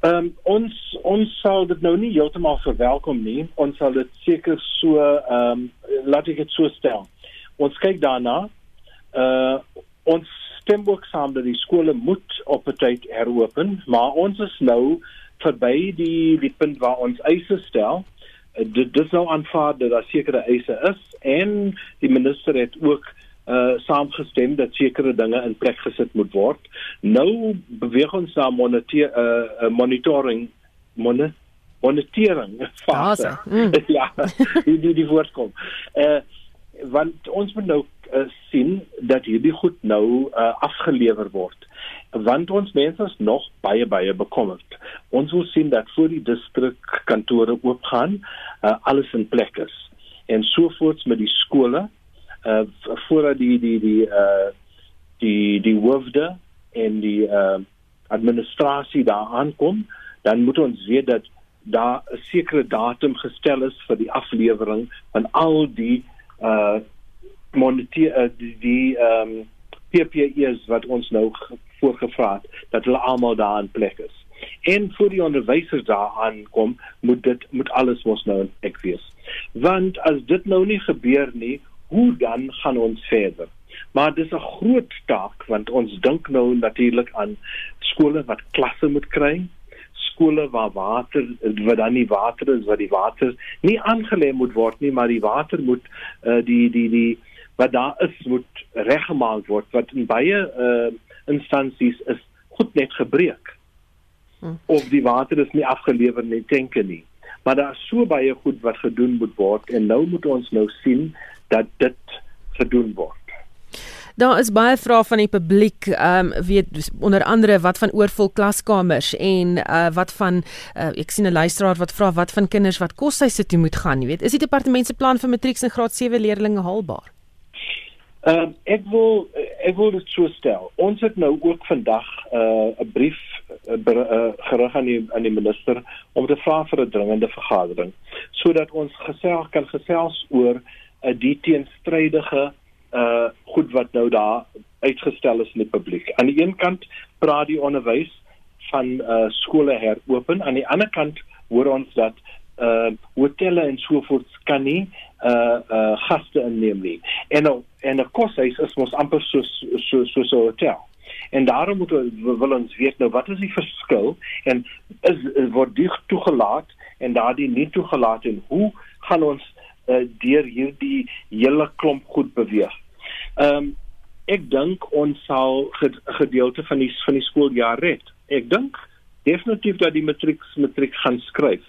Ehm um, ons ons sal dit nou nie heeltemal verwelkom nie. Ons sal dit seker so ehm um, laat ek dit so stel. Ons kyk daarna. Uh ons stem ook saam dat die skole moet op tyd heropen, maar ons is nou verby die die punt waar ons eise stel. Uh, dit dis nou aanvaar dat daar sekere eise is en die minister het ook uh saamgestem dat sekere dinge in plek gesit moet word. Nou beweeg ons na monitor uh monitoring mon monitering fase. Mm. ja, die die, die woord kom. Uh want ons moet nou uh, sien dat hierdie goed nou uh, afgelewer word want ons mense is nog baie baie bekommerd. Ons wil sien dat voor die distrik kantore oopgaan, uh, alles in plek is. En sovoorts met die skole, uh voordat die die die uh die die hoofde en die uh administrasie daar aankom, dan moet ons weet dat daar 'n sekere datum gestel is vir die aflewering van al die uh monetier uh, die, die um PPE's wat ons nou voorgevra het dat hulle almal daar in plek is. En vir die onderwysers daar aankom, moet dit moet alles mos nou in plek wees. Want as dit nou nie gebeur nie, hoe dan gaan ons verder? Maar dis 'n groot taak want ons dink nou natuurlik aan skole wat klasse moet kry, skole waar water wat dan nie water is wat die water nie aangelê moet word nie, maar die water moet uh, die die die wat daar is moet reggemaak word wat in baie uh, instansies is goed net gebreek. Hmm. Of die water is nie afgelewer nie, denke nie. Maar daar is so baie goed wat gedoen moet word en nou moet ons nou sien dat dit gedoen word. Daar is baie vrae van die publiek, ehm um, weet onder andere wat van oorvol klaskamers en uh wat van uh, ek sien 'n luisteraar wat vra wat van kinders wat koshuise toe moet gaan, jy weet. Is die departement se plan vir matrieks en graad 7 leerders haalbaar? Ehm uh, ek wil ek wil dit so stel. Ons het nou ook vandag 'n uh, brief uh, uh, gerig aan die aan die minister om te vra vir 'n dringende vergadering sodat ons gesels kan gesels oor uh, die teenstrydige uh goed wat nou daar uitgestel is in die publiek. Aan die een kant praat die onderwys van uh skole heropen, aan die ander kant hoor ons dat uh hotelle en so voort kan nie uh uh gaste inneem nie. En en 'n koshuis is mos amper so so so so hotel. En daarom moet we wil ons weet nou wat is die verskil en is word dit toegelaat en daardie nie toegelaat en hoe gaan ons uh, deur hierdie hele klomp goed beweeg. Ehm um, ek dink ons sal gedeelte van die van die skooljaar red. Ek dink definitief dat die matriek matriek gaan skryf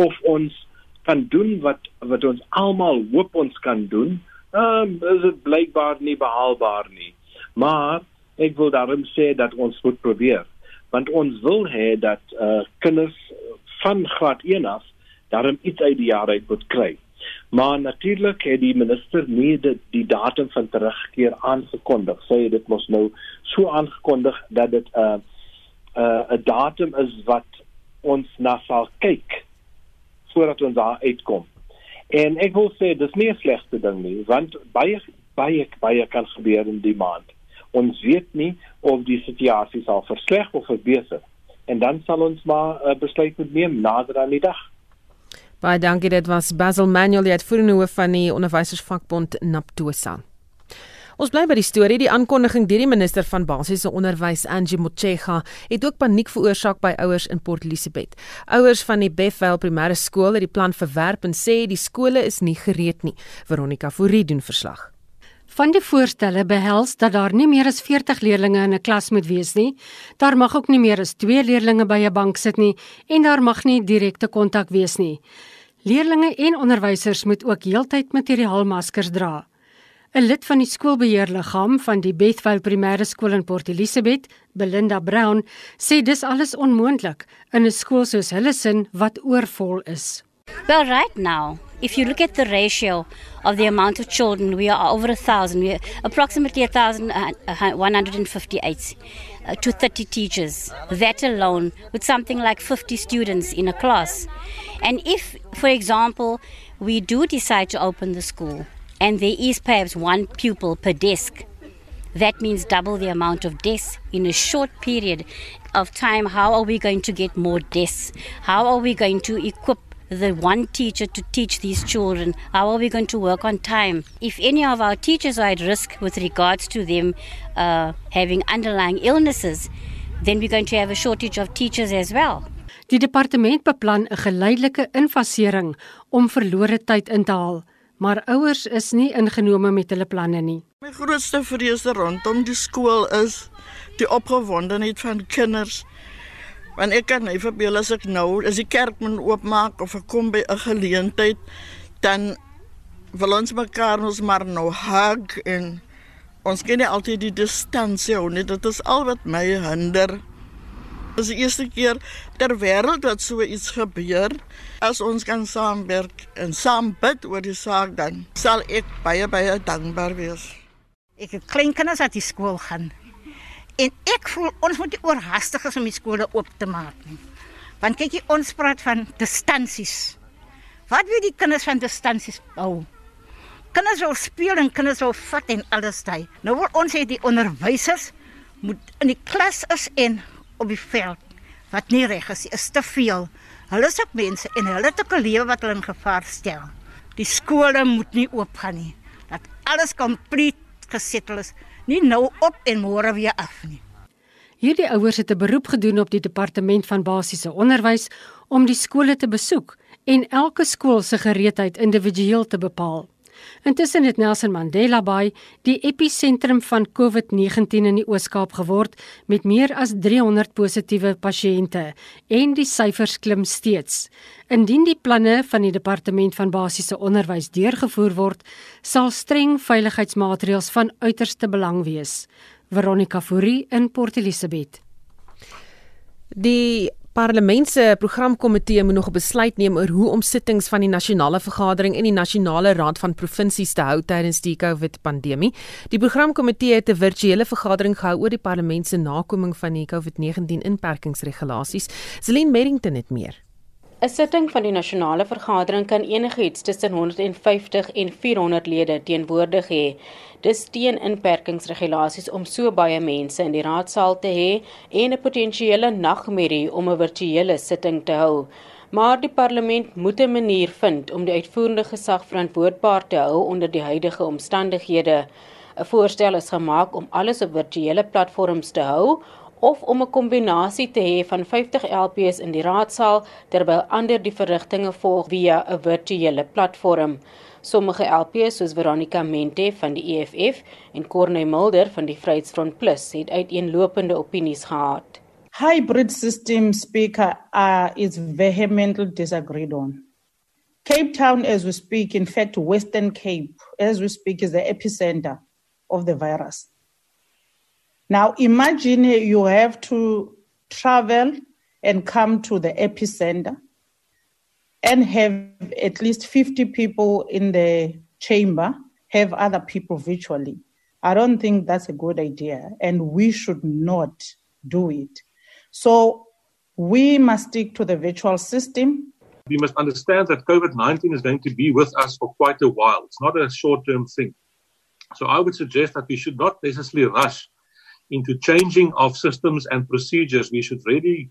of ons kan doen wat wat ons almal hoop ons kan doen. Ehm um, is dit blykbaar nie behaalbaar nie. Maar ek wil daarom sê dat ons moet probeer want ons wil hê dat uh, kinders van graad 1 af daarom iets uit die jaar uit moet kry. Maar natuurlik het die minister nie die, die datum van terugkeer aangekondig. Sy het dit mos nou so aangekondig dat dit 'n uh, 'n uh, 'n datum is wat ons na sal kyk voordat ons daar uitkom. En ek wil sê dis nie 'n slegte ding nie, want baie baie baie kan gebeur in die maand. Ons weet nie of die situasie sal versleg of verbeter. En dan sal ons maar 'n uh, besluit moet neem nader aan die dag. Baie dankie dit was Basil Manuel die uitvoerende hoof van die onderwysersvakbond Naptosa. Ons bly by die storie. Die aankondiging deur die minister van basiese onderwys, Angie Motshega, het ook paniek veroorsaak by ouers in Port Elizabeth. Ouers van die Bethville Primêre Skool het die plan verwerp en sê die skole is nie gereed nie. Veronica Fourie doen verslag. Van die voorstelle behels dat daar nie meer as 40 leerders in 'n klas moet wees nie. Daar mag ook nie meer as 2 leerders by 'n bank sit nie en daar mag nie direkte kontak wees nie. Leerders en onderwysers moet ook heeltyd materiaalmaskers dra. 'n Lid van die skoolbeheerliggaam van die Bethville Primêre Skool in Port Elizabeth, Belinda Brown, sê dis alles onmoontlik in 'n skool soos hulle sin wat oorvol is. Well, right now, if you look at the ratio of the amount of children, we are over a thousand. We're approximately a thousand uh, uh, uh, to thirty teachers. That alone, with something like fifty students in a class. And if, for example, we do decide to open the school, and there is perhaps one pupil per desk, that means double the amount of desks in a short period of time. How are we going to get more desks? How are we going to equip the one teacher to teach these children? How are we going to work on time? If any of our teachers are at risk with regards to them uh, having underlying illnesses, then we're going to have a shortage of teachers as well. Die departement beplan 'n geleidelike infasering om verlore tyd in te haal, maar ouers is nie ingenome met hulle planne nie. My grootste vrees rondom die skool is die opgewondenheid van kinders Want ek kan nie verbeel as ek nou as die kerk moet oopmaak of ek kom by 'n geleentheid dan wil ons mekaar ons maar nou hug en ons kan nie altyd die distansie hou nie. Dit is al wat my hinder. Dis die eerste keer ter wêreld dat so iets gebeur. As ons kan saamwerk en saam bid oor die saak dan sal ek baie baie dankbaar wees. Ek het klein kinders wat die skool gaan. En ek voel ons moet nie oorhaastig is om die skole oop te maak nie. Want kyk jy ons praat van distansies. Wat wil die kinders van distansies hou? Kinders wil speel en kinders wil vat en alles daai. Nou wil ons hê die onderwysers moet in die klas is en op die veld. Wat nie reg is, is te veel. Hulle is ook mense en hulle het ook 'n lewe wat hulle in gevaar stel. Die skole moet nie oop gaan nie. Dat alles kompleet gesettel is nie nou op en môre weer af nie. Hierdie ouers het 'n beroep gedoen op die departement van basiese onderwys om die skole te besoek en elke skool se gereedheid individueel te bepaal. Intussen het Nelson Mandela Bay die episentrum van COVID-19 in die Oos-Kaap geword met meer as 300 positiewe pasiënte en die syfers klim steeds. Indien die planne van die departement van basiese onderwys deurgevoer word, sal streng veiligheidsmaatreëls van uiterste belang wees. Veronica Fourie in Port Elizabeth. Die Parlement se programkomitee moet nog 'n besluit neem oor hoe om sittings van die nasionale vergadering en die nasionale raad van provinsies te hou tydens die COVID-pandemie. Die programkomitee het 'n virtuele vergadering gehou oor die parlement se nakoming van die COVID-19 inperkingsregulasies. Celine Merrington het meer. 'n Sitting van die nasionale vergadering kan enigiets tussen 150 en 400 lede teenwoordig hê. Dis teen inperkingsregulasies om so baie mense in die raadsaal te hê en 'n potensiële nagmerrie om 'n virtuele sitting te hou. Maar die parlement moet 'n manier vind om die uitvoerende gesag verantwoordbaar te hou onder die huidige omstandighede. 'n Voorstel is gemaak om alles op virtuele platforms te hou of om 'n kombinasie te hê van 50 LPs in die raadsaal terwyl ander die verrigtinge volg via 'n virtuele platform. Sommige LPs soos Veronica Mente van die EFF en Corne Mulder van die Vryheidsfront Plus het uiteenlopende opinies gehad. Hybrid system speaker uh, is vehemently disagreed on. Cape Town as we speak in fact Western Cape as we speak is the epicenter of the virus. Now, imagine you have to travel and come to the epicenter and have at least 50 people in the chamber, have other people virtually. I don't think that's a good idea, and we should not do it. So, we must stick to the virtual system. We must understand that COVID 19 is going to be with us for quite a while. It's not a short term thing. So, I would suggest that we should not necessarily rush into changing of systems and procedures, we should really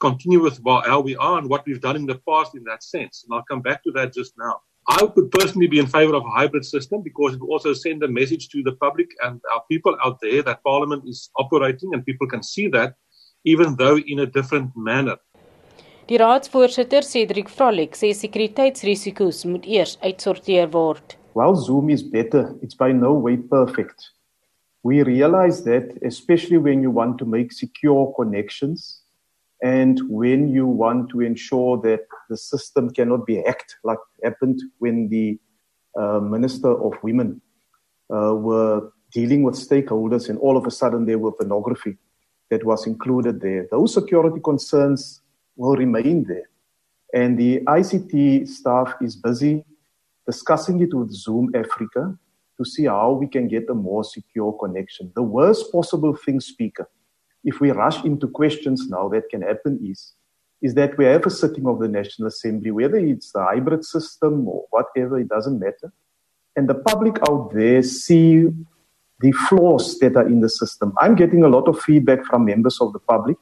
continue with how we are and what we've done in the past in that sense. And I'll come back to that just now. I would personally be in favor of a hybrid system because it will also send a message to the public and our people out there that Parliament is operating and people can see that, even though in a different manner. Die raadsvoorsitter Cedric Frolik sê sekuriteitsrisiko's moet eers uitsorteer word. While Zoom is better, it's by no way perfect. We realize that especially when you want to make secure connections and when you want to ensure that the system cannot be hacked like happened when the uh, Minister of Women uh, were dealing with stakeholders and all of a sudden there were pornography that was included there. Those security concerns will remain there. And the ICT staff is busy discussing it with Zoom Africa to see how we can get a more secure connection. The worst possible thing, speaker, if we rush into questions now that can happen is is that we have a sitting of the National Assembly, whether it's the hybrid system or whatever, it doesn't matter. And the public out there see the flaws that are in the system. I'm getting a lot of feedback from members of the public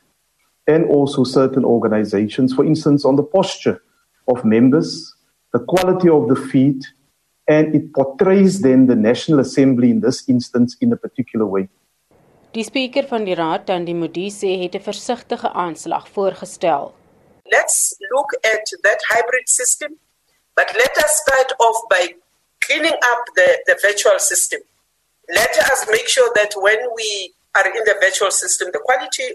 and also certain organizations, for instance, on the posture of members, the quality of the feed, and it portrays then the National Assembly in this instance in a particular way. Die spreker van die raad, Tandi Modise, het 'n versigtige aanslag voorgestel. Let's look at that hybrid system, but let us start off by cleaning up the, the virtual system. Let us make sure that when we are in the virtual system, the quality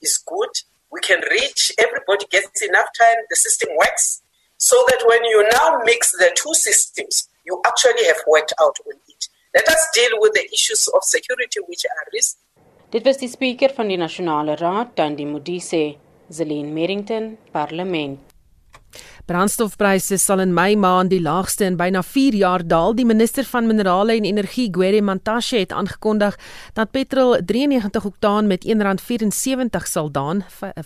is good. We can reach, everybody gets enough time, the system works, so that when you now mix the two systems, you actually have worked out on it. Let us deal with the issues of security which are risk. Dit was die spreker van die Nasionale Raad, Tandi Modise, Zelin Merrington, Parlement. Brandstofpryse sal in Mei maand die laagste in byna 4 jaar daal. Die minister van Minerale en Energie, Gwede Mantashe, het aangekondig dat petrol 93 oktaan met R1.74 sal daan,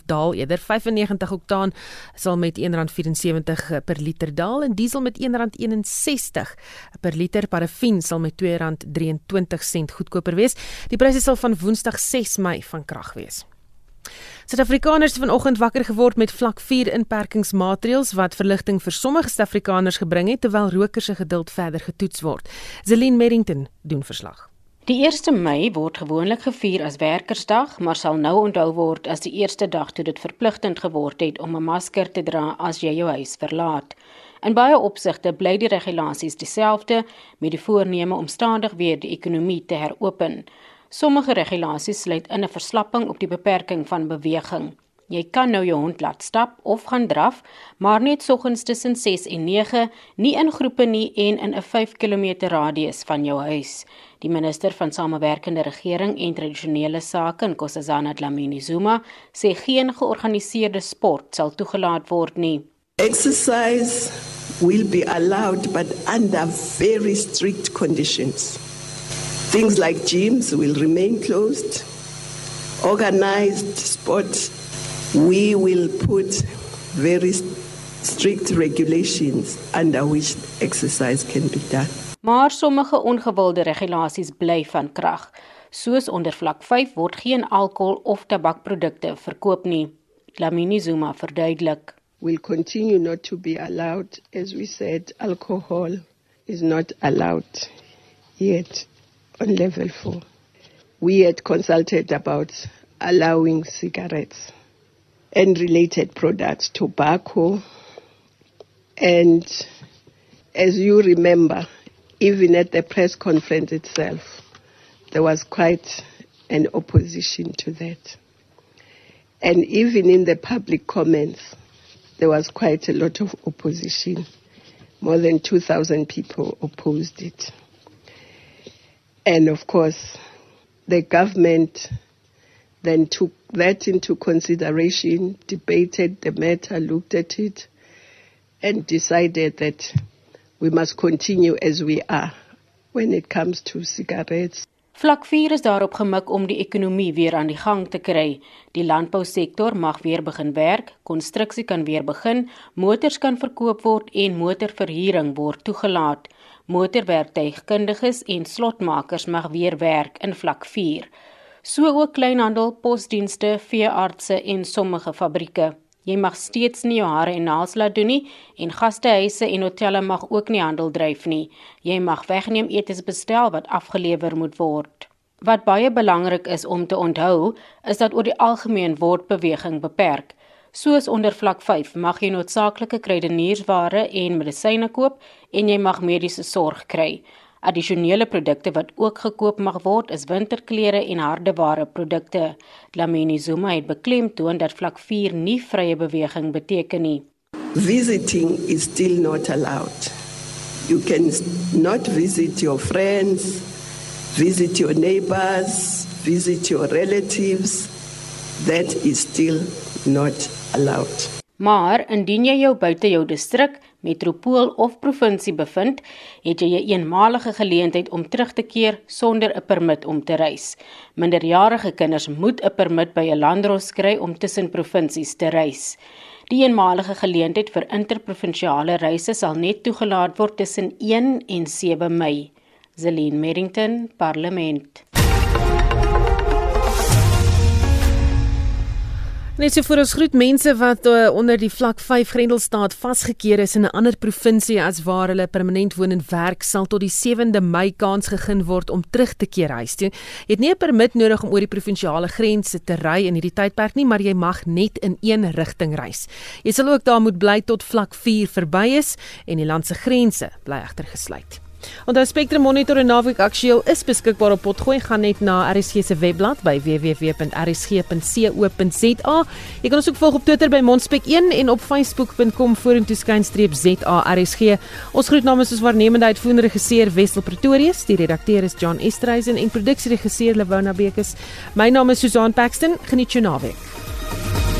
daal eerder 95 oktaan sal met R1.74 per liter daal en diesel met R1.61 per liter. Parafin sal met R2.23 goedkoper wees. Die pryse sal van Woensdag 6 Mei van krag wees. Suid-Afrikaners het vanoggend wakker geword met vlak 4 inperkingsmaatreëls wat verligting vir sommige Suid-Afrikaners gebring het terwyl rokers se geduld verder getoets word. Zelin Merrington doen verslag. Die 1 Mei word gewoonlik gevier as werkersdag, maar sal nou onthou word as die eerste dag toe dit verpligtend geword het om 'n masker te dra as jy jou huis verlaat. In baie opsigte bly die regulasies dieselfde met die voorneme om stadig weer die ekonomie te heropen. Sommige regulasies sluit in 'n verslapping op die beperking van beweging. Jy kan nou jou hond laat stap of gaan draf, maar net soggens tussen 6 en 9, nie in groepe nie en in 'n 5 km radius van jou huis. Die minister van Samewerkende Regering en Tradisionele Sake, Nkosazana Dlamini Zuma, sê geen georganiseerde sport sal toegelaat word nie. Exercise will be allowed but under very strict conditions. Things like gyms will remain closed. Organized sports, we will put very strict regulations under which exercise can be done. Maar sommige ongewilde regulasies bly van krag. Soos onder vlak 5 word geen alkohol of tabakprodukte verkoop nie. Lamini Zuma verduidelik. Will continue not to be allowed as we said alcohol is not allowed yet. On level four. We had consulted about allowing cigarettes and related products, tobacco, and as you remember, even at the press conference itself, there was quite an opposition to that. And even in the public comments, there was quite a lot of opposition. More than 2,000 people opposed it. And of course, the government then took that into consideration, debated the matter, looked at it, and decided that we must continue as we are when it comes to cigarettes. Vlak 4 is daarop gemik om die ekonomie weer aan die gang te kry. Die landbousektor mag weer begin werk, konstruksie kan weer begin, motors kan verkoop word en motorverhuuring word toegelaat. Motorwerktuigkundiges en slotmakers mag weer werk in vlak 4. So ook kleinhandel, posdienste, veeartse en sommige fabrieke. Jy mag steeds nie jou hare en naels laat doen nie en gastehuise en hotelle mag ook nie handel dryf nie. Jy mag wegneem etes bestel wat afgelewer moet word. Wat baie belangrik is om te onthou, is dat oor die algemeen word beweging beperk. Soos onder vlak 5 mag jy noodsaaklike kruideniersware en medisyne koop en jy mag mediese sorg kry. Addisionele produkte wat ook gekoop mag word is winterklere en hardeware produkte. Dlamini Zuma het beklemtoon dat vlak 4 nie vrye beweging beteken nie. Visiting is still not allowed. You can not visit your friends, visit your neighbors, visit your relatives. That is still not allowed. Maar indien jy jou buite jou distrik metropool of provinsie bevind, het jy 'n eenmalige geleentheid om terug te keer sonder 'n permit om te reis. Minderjarige kinders moet 'n permit by 'n landdros kry om tussen provinsies te reis. Die eenmalige geleentheid vir interprovinsiale reise sal net toegelaat word tussen 1 en 7 Mei. Zelin Merrington, Parlement. Net so vir ons groet mense wat uh, onder die vlak 5 grendelstaat vasgekeer is in 'n ander provinsie as waar hulle permanent woon en werk sal tot die 7de Mei kans gegee word om terug te keer huis toe. Jy het nie 'n permit nodig om oor die provinsiale grense te ry in hierdie tydperk nie, maar jy mag net in een rigting reis. Jy sal ook daar moet bly tot vlak 4 verby is en die land se grense bly egter gesluit. Onthou Spectrum Monitor en Navigasie Aktueel is beskikbaar op potgooi gaan net na RSG se webblad by www.rsg.co.za. Jy kan ons ook volg op Twitter by Monspek1 en op facebook.com vorentoe skynstreep ZARSG. Ons groet namens ons waarnemende uitvoerende regisseur Wessel Pretorius, die redakteur is John Estreisen en produksieregisseur Lewona Bekes. My naam is Susan Paxton. Geniet jou naweek.